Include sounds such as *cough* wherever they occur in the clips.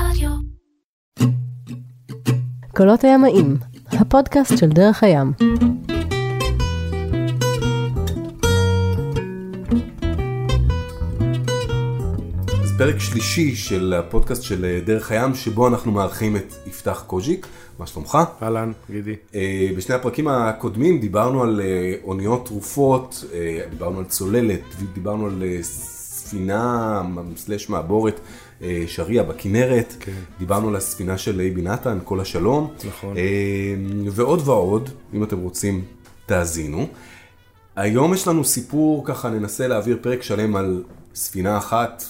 רדיו. קולות הימאים, הפודקאסט של דרך הים. אז פרק שלישי של הפודקאסט של אה, דרך הים, שבו אנחנו מארחים את יפתח קוז'יק. מה שלומך? אהלן, גידי. אה, בשני הפרקים הקודמים דיברנו על אה, אוניות תרופות, דיברנו על צוללת, דיברנו על ספינה סלש מעבורת אה, שריעה בכנרת, כן. דיברנו על הספינה של אייבי נתן, כל השלום, נכון. אה, ועוד ועוד, אם אתם רוצים, תאזינו. היום יש לנו סיפור, ככה ננסה להעביר פרק שלם על ספינה אחת,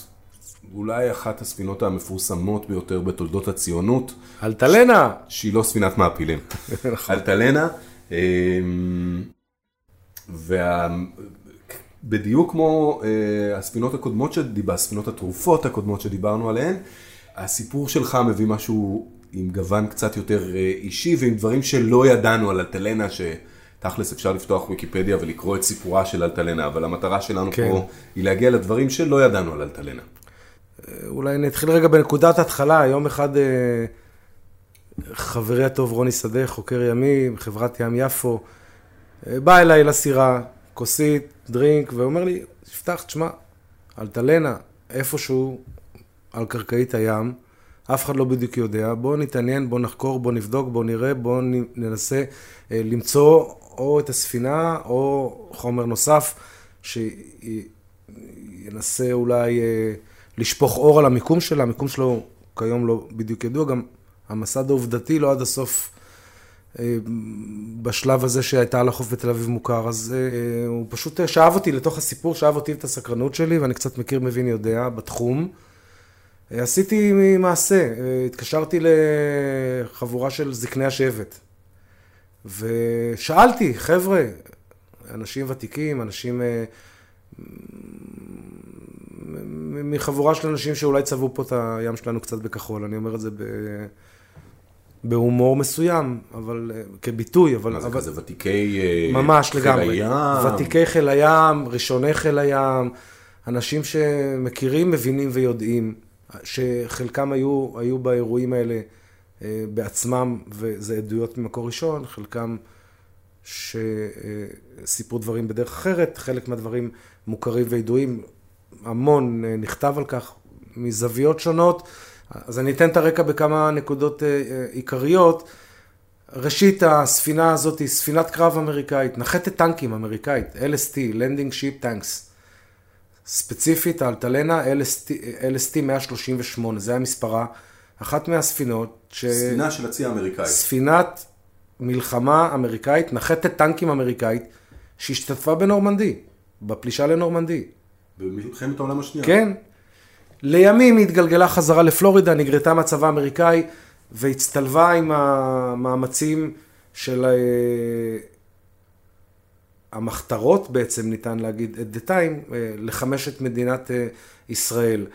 אולי אחת הספינות המפורסמות ביותר בתולדות הציונות. אלטלנה! שהיא לא ספינת מעפילים. *laughs* אלטלנה, אמ, ובדיוק כמו אה, הספינות הקודמות שדיברנו, הספינות התרופות הקודמות שדיברנו עליהן, הסיפור שלך מביא משהו עם גוון קצת יותר אה, אישי ועם דברים שלא ידענו על אלטלנה, שתכלס אפשר לפתוח ויקיפדיה ולקרוא את סיפורה של אלטלנה, אבל המטרה שלנו כן. פה היא להגיע לדברים שלא ידענו על אלטלנה. אולי נתחיל רגע בנקודת התחלה. יום אחד אה, חברי הטוב רוני שדה, חוקר ימי, חברת ים יפו, אה, בא אליי לסירה, כוסית, דרינק, ואומר לי, יפתח, תשמע, אלטלנה, איפשהו על קרקעית הים, אף אחד לא בדיוק יודע, בוא נתעניין, בוא נחקור, בוא נבדוק, בוא נראה, בוא נ- ננסה אה, למצוא או את הספינה או חומר נוסף שינסה אולי אה, לשפוך אור על המיקום שלה, המיקום שלו כיום לא בדיוק ידוע, גם המסד העובדתי לא עד הסוף בשלב הזה שהייתה על החוף בתל אביב מוכר, אז אה, הוא פשוט אה, שאב אותי לתוך הסיפור, שאב אותי את הסקרנות שלי, ואני קצת מכיר, מבין, יודע בתחום. אה, עשיתי מעשה, אה, התקשרתי לחבורה של זקני השבט, ושאלתי, חבר'ה, אנשים ותיקים, אנשים אה, מחבורה של אנשים שאולי צבעו פה את הים שלנו קצת בכחול, אני אומר את זה ב... בהומור מסוים, אבל אה, כביטוי, אבל... מה זה אבל... כזה ותיקי אה, ממש חיל לגמרי. הים? ותיקי חיל הים, ראשוני חיל הים, אנשים שמכירים, מבינים ויודעים, שחלקם היו, היו באירועים האלה אה, בעצמם, וזה עדויות ממקור ראשון, חלקם שסיפרו דברים בדרך אחרת, חלק מהדברים מוכרים וידועים, המון נכתב על כך מזוויות שונות. אז אני אתן את הרקע בכמה נקודות אה, אה, עיקריות. ראשית, הספינה הזאת היא ספינת קרב אמריקאית, נחתת טנקים אמריקאית, LST, Landing Ship Tanks. ספציפית, האלטלנה LST, LST 138, זה המספרה. אחת מהספינות ש... ספינה של הצי האמריקאי. ספינת מלחמה אמריקאית, נחתת טנקים אמריקאית, שהשתתפה בנורמנדי, בפלישה לנורמנדי. במלחמת העולם השנייה. כן. לימים היא התגלגלה חזרה לפלורידה, נגרתה מהצבא האמריקאי והצטלבה עם המאמצים של אה, המחתרות בעצם, ניתן להגיד, at the time, אה, לחמש את מדינת אה, ישראל.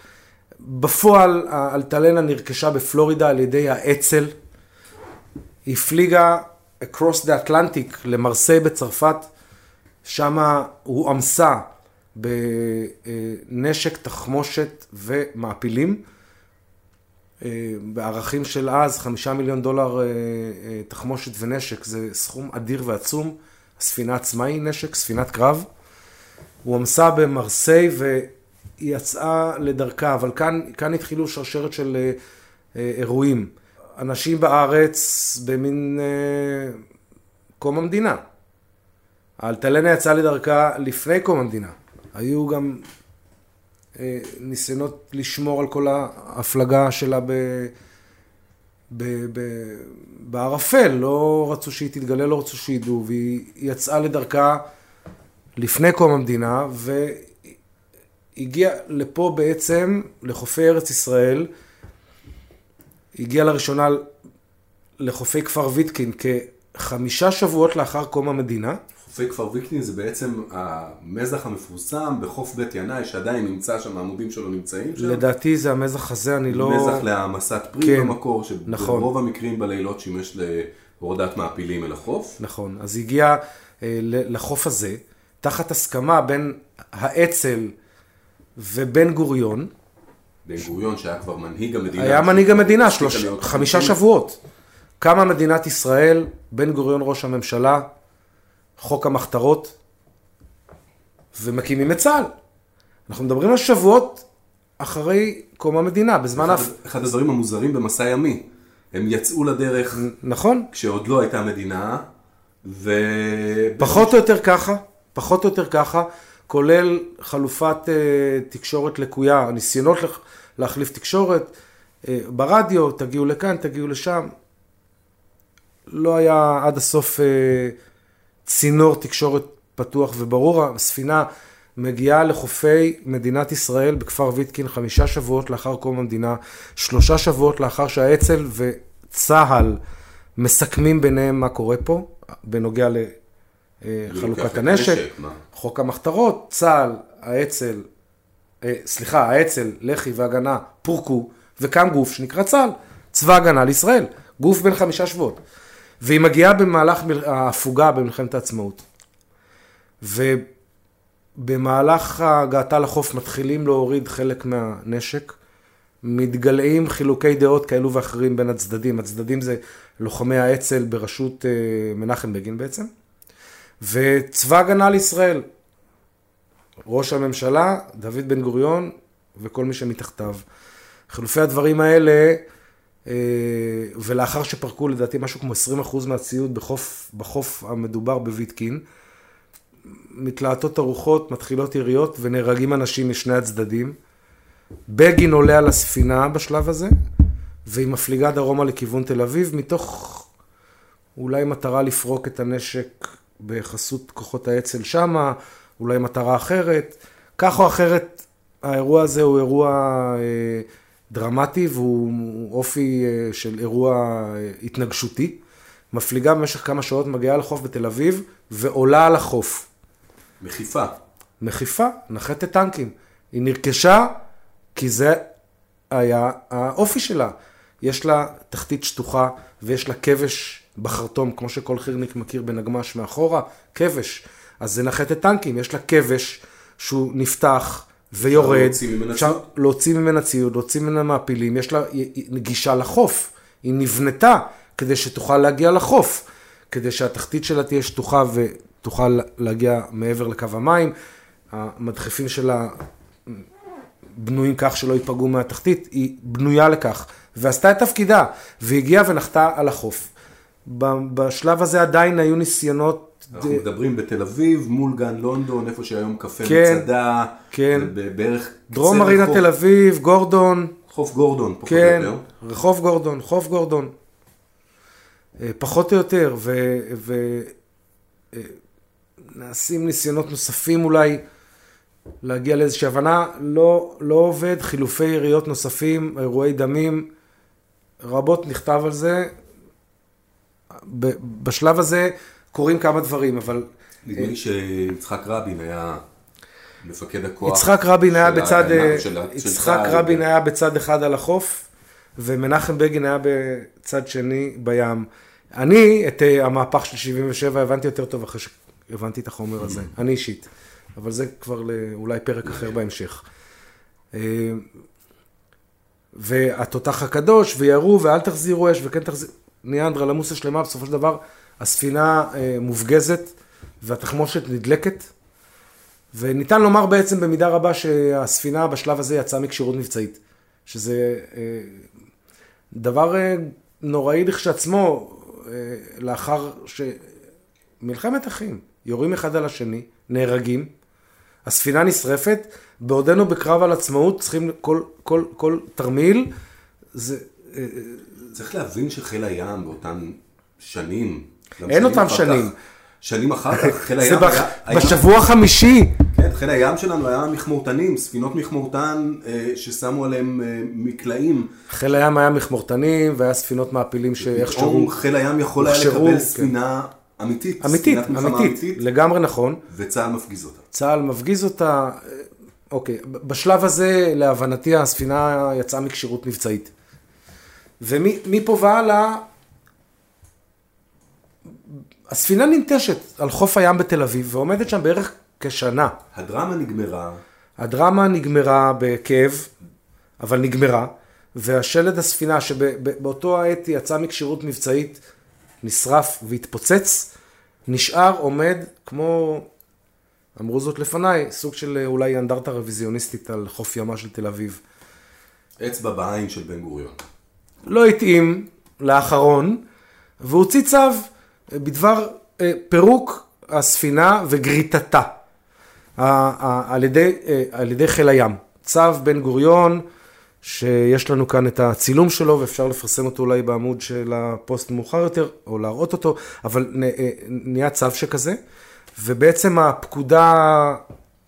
בפועל, האלטלנה נרכשה בפלורידה על ידי האצ"ל. היא הפליגה across the Atlantic למרסיי בצרפת, שם הוא עמסה בנשק, תחמושת ומעפילים. אה, בערכים של אז, חמישה מיליון דולר אה, אה, תחמושת ונשק, זה סכום אדיר ועצום. הספינה עצמה היא נשק, ספינת קרב. הוא עמסה במרסיי והיא יצאה לדרכה, אבל כאן, כאן התחילו שרשרת של אירועים. אנשים בארץ במין אה, קום המדינה. האלטלנה יצאה לדרכה לפני קום המדינה. היו גם אה, ניסיונות לשמור על כל ההפלגה שלה ב, ב, ב, בערפל, לא רצו שהיא תתגלה, לא רצו שידעו, והיא יצאה לדרכה לפני קום המדינה, והגיעה לפה בעצם, לחופי ארץ ישראל, הגיעה לראשונה לחופי כפר ויתקין כחמישה שבועות לאחר קום המדינה. חופי כפר ויקטין זה בעצם המזח המפורסם בחוף בית ינאי, שעדיין נמצא שם, העמודים שלו נמצאים שם. לדעתי זה המזח הזה, אני לא... מזח להעמסת פרי כן, במקור, נכון. שברוב המקרים בלילות שימש להורדת מעפילים אל החוף. נכון. אז היא הגיעה אה, לחוף הזה, תחת הסכמה בין האצ"ל ובן גוריון, בן גוריון, שהיה כבר מנהיג המדינה. היה מנהיג המדינה, שלוש, חמישה. שבועות. קמה מדינת ישראל, בן גוריון ראש הממשלה, חוק המחתרות, ומקימים את צה"ל. אנחנו מדברים על שבועות אחרי קום המדינה, בזמן אחד, האף... אחד הדברים המוזרים במסע ימי. הם יצאו לדרך נכון? כשעוד לא הייתה מדינה, ו... פחות או יותר ככה, פחות או יותר ככה, כולל חלופת אה, תקשורת לקויה, ניסיונות לח- להחליף תקשורת אה, ברדיו, תגיעו לכאן, תגיעו לשם. לא היה עד הסוף אה, צינור תקשורת פתוח וברור. הספינה מגיעה לחופי מדינת ישראל בכפר ויתקין חמישה שבועות לאחר קום המדינה, שלושה שבועות לאחר שהאצ"ל וצה"ל מסכמים ביניהם מה קורה פה, בנוגע לחלוקת הנשק. מה? חוק המחתרות, צה"ל, האצ"ל, אה, סליחה, האצ"ל, לח"י והגנה פורקו, וקם גוף שנקרא צה"ל, צבא הגנה לישראל, גוף בן חמישה שבועות. והיא מגיעה במהלך ההפוגה במלחמת העצמאות. ובמהלך הגעתה לחוף מתחילים להוריד חלק מהנשק, מתגלעים חילוקי דעות כאלו ואחרים בין הצדדים. הצדדים זה לוחמי האצ"ל בראשות אה, מנחם בגין בעצם. וצבא הגנה לישראל, ראש הממשלה, דוד בן גוריון וכל מי שמתחתיו. חילופי הדברים האלה, ולאחר שפרקו לדעתי משהו כמו 20% מהציוד בחוף, בחוף המדובר בוויטקין, מתלהטות הרוחות, מתחילות יריות ונהרגים אנשים משני הצדדים. בגין עולה על הספינה בשלב הזה, והיא מפליגה דרומה לכיוון תל אביב, מתוך אולי מטרה לפרוק את הנשק בחסות כוחות האצ"ל שמה, אולי מטרה אחרת. כך או אחרת, האירוע הזה הוא אירוע אה, דרמטי והוא אופי אה, של אירוע אה, התנגשותי. מפליגה במשך כמה שעות, מגיעה לחוף בתל אביב ועולה על החוף. מחיפה. מחיפה, נחתת טנקים. היא נרכשה כי זה היה האופי שלה. יש לה תחתית שטוחה ויש לה כבש בחרטום, כמו שכל חירניק מכיר בנגמש מאחורה, כבש. אז זה נחתת טנקים, יש לה כבש שהוא נפתח ויורד. אפשר. להוציא ממנה ציוד, להוציא ממנה מעפילים, יש לה גישה לחוף. היא נבנתה כדי שתוכל להגיע לחוף, כדי שהתחתית שלה תהיה שטוחה ותוכל להגיע מעבר לקו המים. המדחפים שלה בנויים כך שלא ייפגעו מהתחתית, היא בנויה לכך, ועשתה את תפקידה, והגיעה ונחתה על החוף. בשלב הזה עדיין היו ניסיונות, אנחנו מדברים בתל אביב, מול גן לונדון, איפה שהיום קפה כן, מצדה. כן. זה בערך... דרום מרינה תל אביב, גורדון, חוף גורדון, פחות כן, או יותר. רחוב גורדון, חוף גורדון. אה, פחות או יותר, ונעשים ניסיונות נוספים אולי להגיע לאיזושהי הבנה, לא, לא עובד, חילופי יריות נוספים, אירועי דמים, רבות נכתב על זה. בשלב הזה קורים כמה דברים, אבל נדמה לי שיצחק רבין היה מפקד הכוח. יצחק רבין היה בצד, של יצחק צה"ל. רבין היה בצד אחד על החוף, ומנחם בגין היה בצד שני בים. אני את אה, המהפך של 77 הבנתי יותר טוב אחרי שהבנתי את החומר הזה, אני אישית. אבל זה כבר אולי פרק אחר בהמשך. אה, והתותח הקדוש, וירו, ואל תחזירו אש, וכן תחזירו, נהיה אנדרלמוסיה שלמה, בסופו של דבר הספינה אה, מופגזת, והתחמושת נדלקת. וניתן לומר בעצם במידה רבה שהספינה בשלב הזה יצאה מכשירות מבצעית. שזה אה, דבר אה, נוראי לכשעצמו, לאחר שמלחמת אחים, יורים אחד על השני, נהרגים, הספינה נשרפת, בעודנו בקרב על עצמאות, צריכים כל, כל, כל תרמיל, זה, צריך להבין שחיל הים באותן שנים... אין אותם שנים. כך- שנים אחר כך, חיל זה הים בח- היה... היה- בשבוע החמישי, כן, חיל הים שלנו היה מכמורתנים, ספינות מכמורתן אה, ששמו עליהם אה, מקלעים. חיל הים היה מכמורתנים, והיה ספינות מעפילים שאיכשהו... חיל הים יכול היה לקבל כן. ספינה אמיתית. אמיתית, ספינת מלחמה אמיתית, לגמרי נכון. וצה"ל מפגיז אותה. צה"ל מפגיז אותה, אוקיי, בשלב הזה, להבנתי, הספינה יצאה מכשירות מבצעית. ומפה והלאה, הספינה ננטשת על חוף הים בתל אביב, ועומדת שם בערך כשנה. הדרמה נגמרה, הדרמה נגמרה בכאב, אבל נגמרה, והשלד הספינה שבאותו העת יצא מכשירות מבצעית, נשרף והתפוצץ, נשאר עומד כמו, אמרו זאת לפניי, סוג של אולי אנדרטה רוויזיוניסטית על חוף ימה של תל אביב. אצבע בעין של בן גוריון. לא התאים לאחרון, והוציא צו בדבר אה, פירוק הספינה וגריטתה על ידי, אה, על ידי חיל הים. צו בן גוריון, שיש לנו כאן את הצילום שלו ואפשר לפרסם אותו אולי בעמוד של הפוסט מאוחר יותר, או להראות אותו, אבל אה, נהיה צו שכזה, ובעצם הפקודה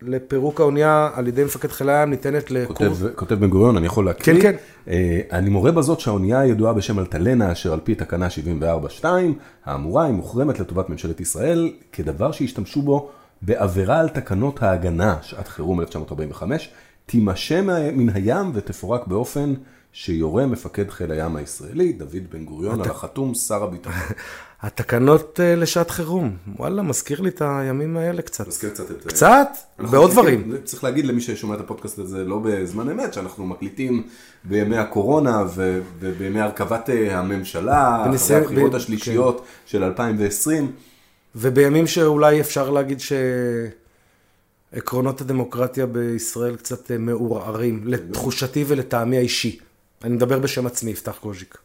לפירוק האונייה על ידי מפקד חיל הים ניתנת לקורס. כותב, כותב בן גוריון, אני יכול להקריא. כן, כן. אה, אני מורה בזאת שהאונייה ידועה בשם אלטלנה, אשר על פי תקנה 74-2, האמורה היא מוחרמת לטובת ממשלת ישראל, כדבר שהשתמשו בו בעבירה על תקנות ההגנה, שעת חירום 1945, תימשה מן הים ותפורק באופן שיורה מפקד חיל הים הישראלי, דוד בן גוריון, על החתום שר הביטחון. *laughs* התקנות אה, לשעת חירום, וואלה, מזכיר לי את הימים האלה קצת. מזכיר קצת את... קצת? בעוד דברים. צריך להגיד למי ששומע את הפודקאסט הזה לא בזמן אמת, שאנחנו מקליטים בימי הקורונה ובימי הרכבת אה, הממשלה, אחרי הבחירות השלישיות כן. של 2020. ובימים שאולי אפשר להגיד שעקרונות הדמוקרטיה בישראל קצת אה, מעורערים, לתחושתי ולטעמי האישי. אני מדבר בשם עצמי, יפתח קוז'יק.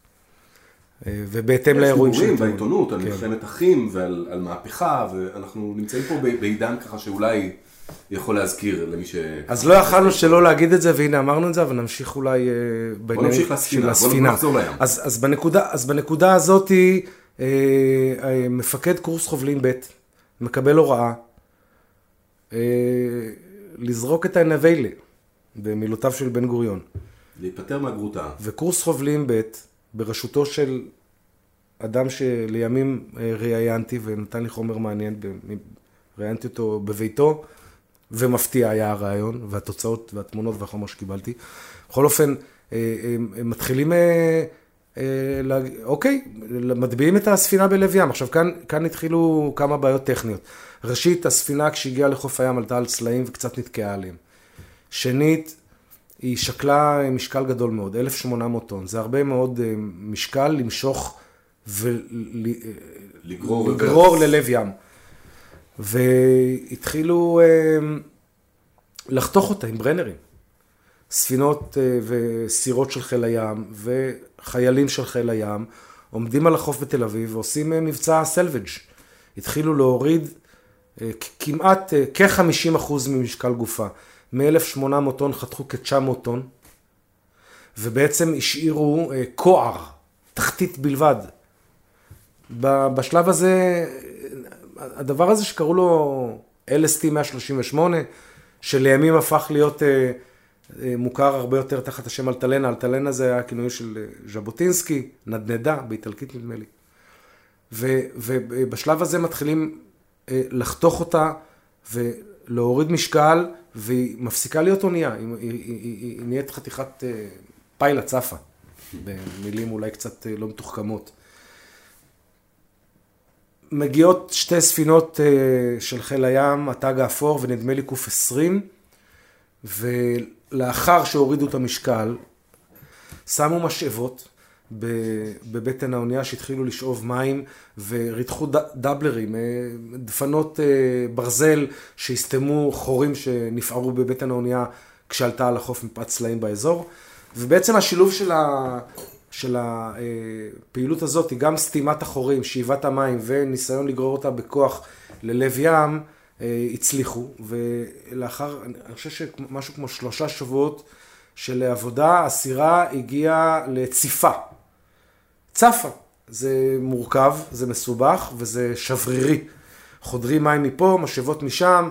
אה, ובהתאם לאירועים של... יש דיבורים בעיתונות על כן. מלחמת אחים ועל מהפכה, ואנחנו נמצאים פה בעידן ככה שאולי יכול להזכיר למי ש... אז לא יכלנו שלא להגיד את זה, והנה אמרנו את זה, אבל נמשיך אולי אה, בעניינים של הספינה. אז, אז, בנקודה, אז בנקודה הזאתי, אה, מפקד קורס חובלים ב' מקבל הוראה לזרוק את הנבלה, במילותיו של בן גוריון. להיפטר מהגרוטה. וקורס חובלים ב' בראשותו של אדם שלימים אה, ראיינתי ונתן לי חומר מעניין, ראיינתי אותו בביתו, ומפתיע היה הרעיון, והתוצאות והתמונות והחומר שקיבלתי. בכל אופן, אה, הם מתחילים, אה, אוקיי, מטביעים את הספינה בלב ים. עכשיו, כאן, כאן התחילו כמה בעיות טכניות. ראשית, הספינה כשהגיעה לחוף הים עלתה על צלעים וקצת נתקעה עליהם. שנית, היא שקלה משקל גדול מאוד, 1,800 טון. זה הרבה מאוד אה, משקל למשוך ולגרור ללב ים. והתחילו אה, לחתוך אותה עם ברנרים. ספינות אה, וסירות של חיל הים וחיילים של חיל הים עומדים על החוף בתל אביב ועושים מבצע סלווג'. התחילו להוריד כמעט, כ-50% ממשקל גופה. מ-1800 טון חתכו כ-900 טון, ובעצם השאירו אה, כוער, תחתית בלבד. בשלב הזה, הדבר הזה שקראו לו LST 138, שלימים הפך להיות אה, אה, מוכר הרבה יותר תחת השם אלטלנה, אלטלנה זה היה כינוי של ז'בוטינסקי, נדנדה, באיטלקית נדמה לי. ובשלב הזה מתחילים לחתוך אותה ולהוריד משקל והיא מפסיקה להיות אונייה, היא, היא, היא, היא, היא נהיית חתיכת אה, פיילה צפה, במילים אולי קצת אה, לא מתוחכמות. מגיעות שתי ספינות אה, של חיל הים, התג האפור ונדמה לי קוף 20, ולאחר שהורידו את המשקל, שמו משאבות בבטן האונייה שהתחילו לשאוב מים וריתחו דאבלרים, אה, דפנות אה, ברזל שהסתמו חורים שנפערו בבטן האונייה כשעלתה על החוף מפאת צלעים באזור. ובעצם השילוב של, ה, של הפעילות הזאת היא גם סתימת החורים, שאיבת המים וניסיון לגרור אותה בכוח ללב ים, אה, הצליחו. ולאחר, אני חושב שמשהו כמו שלושה שבועות של עבודה, הסירה הגיעה לציפה. צפה. זה מורכב, זה מסובך וזה שברירי. חודרים מים מפה, משאבות משם,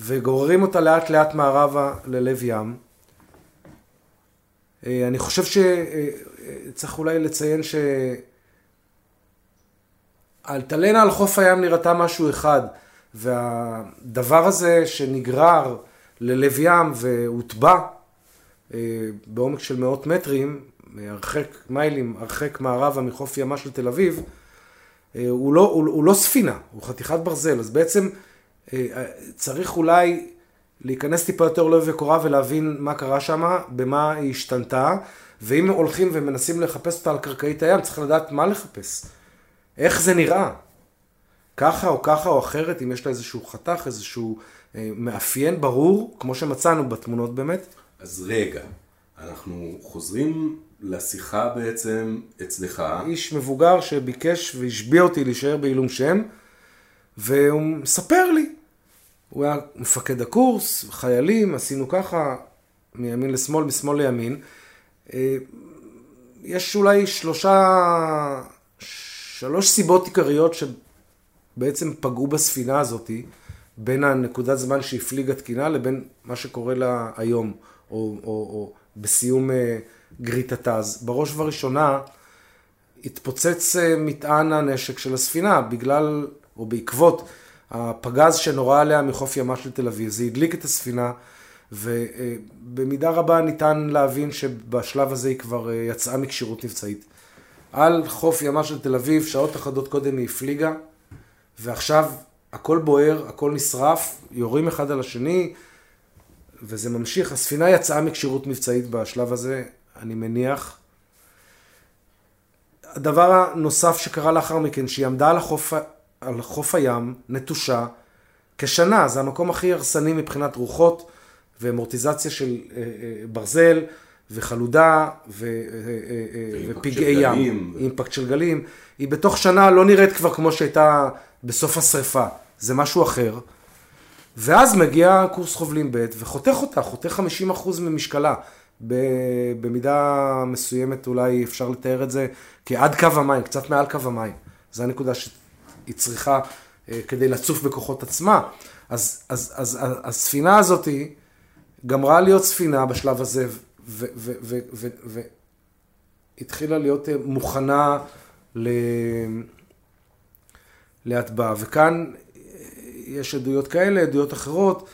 וגוררים אותה לאט לאט מערבה ללב ים. אה, אני חושב שצריך אולי לציין שהאלטלנה על חוף הים נראתה משהו אחד, והדבר הזה שנגרר ללב ים והוטבע אה, בעומק של מאות מטרים, הרחק מיילים, הרחק מערבה מחוף ימה של תל אביב, אה, הוא לא, הוא, הוא לא ספינה, הוא חתיכת ברזל, אז בעצם אה, צריך אולי להיכנס טיפה יותר לעובי הקורה ולהבין מה קרה שם, במה היא השתנתה, ואם הולכים ומנסים לחפש אותה על קרקעית הים, צריך לדעת מה לחפש. איך זה נראה. ככה או ככה או אחרת, אם יש לה איזשהו חתך, איזשהו אה, מאפיין ברור, כמו שמצאנו בתמונות באמת. אז רגע, אנחנו חוזרים לשיחה בעצם אצלך. איש מבוגר שביקש והשביע אותי להישאר בעילום שם, והוא מספר לי. הוא היה מפקד הקורס, חיילים, עשינו ככה, מימין לשמאל, משמאל לימין. אה, יש אולי שלושה, שלוש סיבות עיקריות שבעצם פגעו בספינה הזאתי, בין הנקודת זמן שהפליגה תקינה לבין מה שקורה לה היום, או, או, או בסיום אה, גריטתה. אז בראש ובראשונה התפוצץ אה, מטען הנשק של הספינה בגלל, או בעקבות, הפגז שנורה עליה מחוף ימה של תל אביב. זה הדליק את הספינה. ובמידה רבה ניתן להבין שבשלב הזה היא כבר אה, יצאה מכשירות מבצעית. על חוף ימה של תל אביב, שעות אחדות קודם היא הפליגה, ועכשיו הכל בוער, הכל נשרף, יורים אחד על השני, וזה ממשיך. הספינה יצאה מכשירות מבצעית בשלב הזה, אני מניח. הדבר הנוסף שקרה לאחר מכן, שהיא עמדה על החוף, על חוף הים, נטושה, כשנה, זה המקום הכי הרסני מבחינת רוחות. ואמורטיזציה של אה, אה, ברזל וחלודה ו, אה, ופגעי ים, אימפקט של גלים, היא בתוך שנה לא נראית כבר כמו שהייתה בסוף השרפה, זה משהו אחר. ואז מגיע קורס חובלים ב' וחותך אותה, חותך 50% ממשקלה. במידה מסוימת אולי אפשר לתאר את זה כעד קו המים, קצת מעל קו המים. זו הנקודה שהיא צריכה כדי לצוף בכוחות עצמה. אז, אז, אז, אז הספינה הזאת גמרה להיות ספינה בשלב הזה, והתחילה להיות אה, מוכנה ל... להטבעה. וכאן אה, יש עדויות כאלה, עדויות אחרות.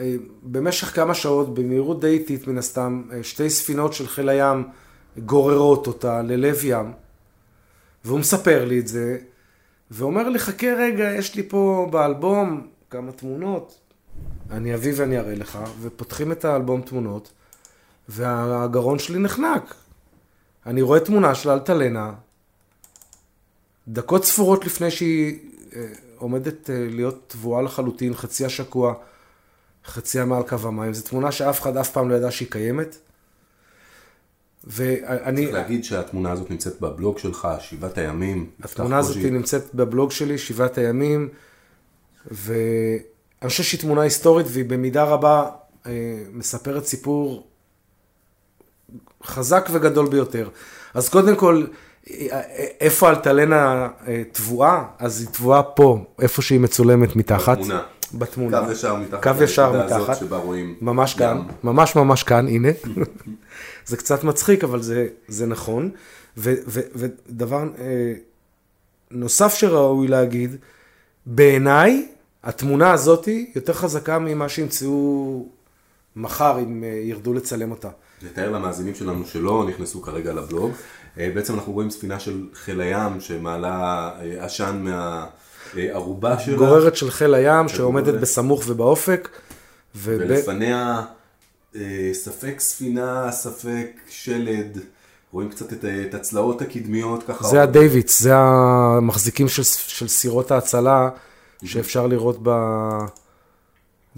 אה, במשך כמה שעות, במהירות די איטית מן הסתם, שתי ספינות של חיל הים גוררות אותה ללב ים, והוא מספר לי את זה, ואומר לי, חכה רגע, יש לי פה באלבום כמה תמונות, אני אביא ואני אראה לך, ופותחים את האלבום תמונות, והגרון שלי נחנק. אני רואה תמונה של אלטלנה, דקות ספורות לפני שהיא אה, עומדת אה, להיות תבואה לחלוטין, חציה שקוע, חציה מעל קו המים. זו תמונה שאף אחד אף פעם לא ידע שהיא קיימת. ואני... צריך להגיד שהתמונה הזאת נמצאת בבלוג שלך, שבעת הימים. התמונה הזאת נמצאת בבלוג שלי, שבעת הימים, ו... אני חושב שהיא תמונה היסטורית והיא במידה רבה אה, מספרת סיפור חזק וגדול ביותר. אז קודם כל, איפה אלטלנה אה, תבואה? אז היא תבואה פה, איפה שהיא מצולמת מתחת. בתמונה. בתמונה. קו ישר מתחת. קו ישר מתחת. שבה רואים ממש ים. כאן, ממש ממש כאן, הנה. זה קצת מצחיק, אבל זה, זה נכון. ו, ו, ודבר אה, נוסף שראוי להגיד, בעיניי, התמונה הזאת יותר חזקה ממה שימצאו מחר אם אה, ירדו לצלם אותה. נתאר למאזינים שלנו שלא נכנסו כרגע לבלוג. אה, בעצם אנחנו רואים ספינה של חיל הים שמעלה אה, עשן מהערובה שלה. גוררת של חיל הים שעומדת בסמוך ובאופק. ולפניה ספק ספינה, ספק שלד. רואים קצת את, את הצלעות הקדמיות ככה. זה הדייוויץ, זה המחזיקים של, של סירות ההצלה. שאפשר לראות ב...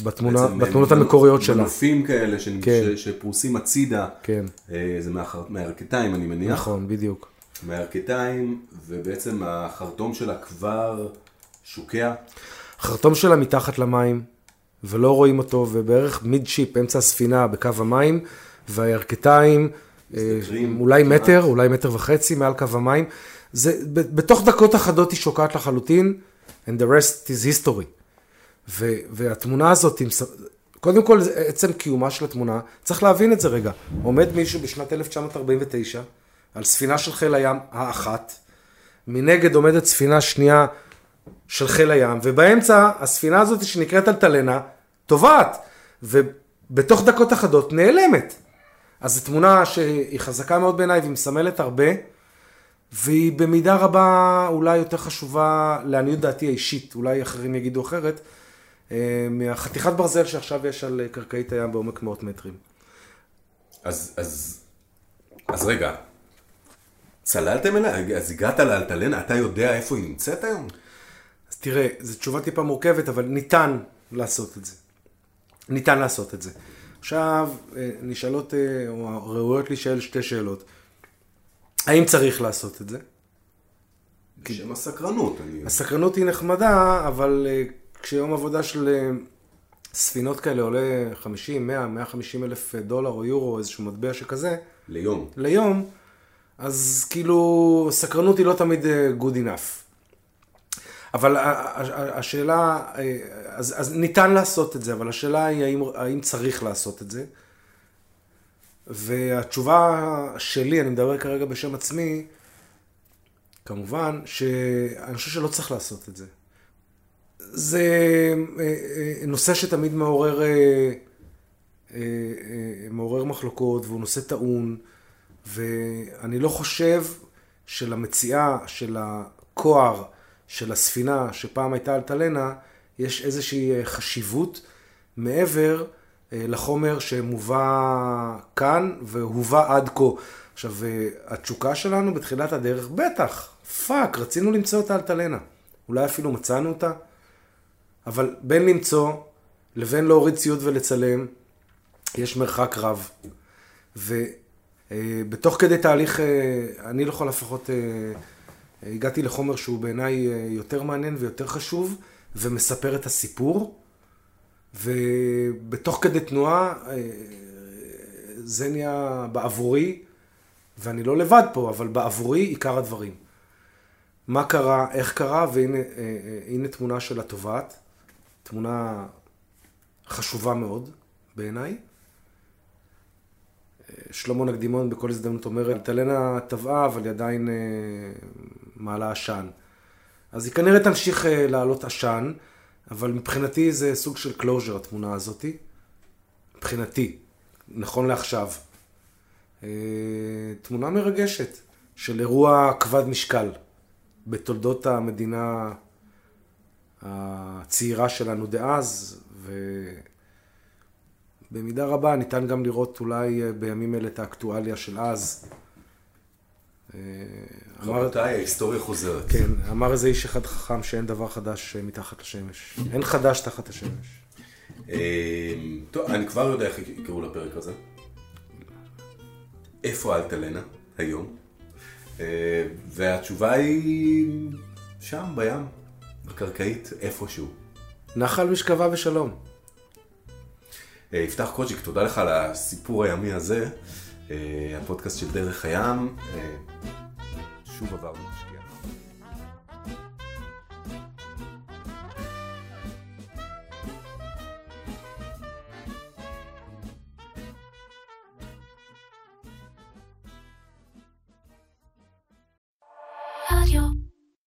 בתמונה, בתמונות המקוריות שלה. מנופים כאלה ש... כן. ש... שפרוסים הצידה. כן. אה, זה מהחר... מהירכתיים אני מניח. נכון, בדיוק. מהירכתיים, ובעצם החרטום שלה כבר שוקע. החרטום שלה מתחת למים, ולא רואים אותו, ובערך מיד שיפ, אמצע הספינה, בקו המים, והירכתיים, אה, אולי מטר, אולי מטר וחצי מעל קו המים. זה, בתוך דקות אחדות היא שוקעת לחלוטין. and the rest is history. ו, והתמונה הזאת, קודם כל עצם קיומה של התמונה, צריך להבין את זה רגע. עומד מישהו בשנת 1949 על ספינה של חיל הים האחת, מנגד עומדת ספינה שנייה של חיל הים, ובאמצע הספינה הזאת שנקראת אלטלנה, טובעת, ובתוך דקות אחדות נעלמת. אז זו תמונה שהיא חזקה מאוד בעיניי והיא מסמלת הרבה. והיא במידה רבה אולי יותר חשובה לעניות דעתי האישית, אולי אחרים יגידו אחרת, אה, מהחתיכת ברזל שעכשיו יש על קרקעית הים בעומק מאות מטרים. אז, אז, אז רגע, צללתם אליה? אז הגעת לאלטלנה? אתה יודע איפה היא נמצאת היום? תראה, זו תשובה טיפה מורכבת, אבל ניתן לעשות את זה. ניתן לעשות את זה. עכשיו, אה, נשאלות, אה, או ראויות להישאל שתי שאלות. האם צריך לעשות את זה? בשם הסקרנות. אני... הסקרנות היא נחמדה, אבל אה, כשיום עבודה של ספינות כאלה עולה 50, 100, 150 אלף דולר או יורו, איזשהו מטבע שכזה. ליום. ליום, אז כאילו, סקרנות היא לא תמיד good enough. אבל השאלה, אז, אז ניתן לעשות את זה, אבל השאלה היא האם, האם צריך לעשות את זה. והתשובה שלי, אני מדבר כרגע בשם עצמי, כמובן, שאני חושב שלא צריך לעשות את זה. זה אה, אה, נושא שתמיד מעורר, אה, מעורר מחלוקות, והוא נושא טעון, ואני לא חושב שלמציאה של הכוער, של הספינה שפעם הייתה אלטלנה, יש איזושהי אה, חשיבות מעבר אה, לחומר שמובא כאן והובא עד כה. עכשיו, אה, התשוקה שלנו בתחילת הדרך, בטח, fuck, רצינו למצוא את האלטלנה. אולי אפילו מצאנו אותה, אבל בין למצוא לבין להוריד ציוד ולצלם, יש מרחק רב. ובתוך כדי תהליך, אני לכל הפחות הגעתי לחומר שהוא בעיניי אה, יותר מעניין ויותר חשוב, ומספר את הסיפור. ובתוך כדי תנועה, אה, זה נהיה בעבורי, ואני לא לבד פה, אבל בעבורי עיקר הדברים. מה קרה, איך קרה, והנה אה, תמונה של התובעת. תמונה חשובה מאוד בעיניי. שלמה נקדימון בכל הזדמנות אומר, אלטלנה טבעה, אבל היא עדיין מעלה עשן. אז היא כנראה תמשיך אה, לעלות עשן, אבל מבחינתי זה סוג של closure התמונה הזאתי. מבחינתי, נכון לעכשיו. אה, תמונה מרגשת של אירוע כבד משקל בתולדות המדינה הצעירה שלנו דאז, ובמידה רבה ניתן גם לראות אולי אה, בימים אלה את האקטואליה של אז. רבותיי, ההיסטוריה חוזרת. כן, אמר איזה איש אחד חכם שאין דבר חדש אה, מתחת לשמש. אין חדש תחת השמש. אה, טוב, אני כבר יודע איך יקראו לפרק הזה. איפה אלטלנה היום? אה, והתשובה היא שם, בים, בקרקעית, איפשהו. נחל משכבה ושלום. יפתח קוצ'יק, תודה לך על הסיפור הימי הזה. הפודקאסט של דרך הים. שוב עבר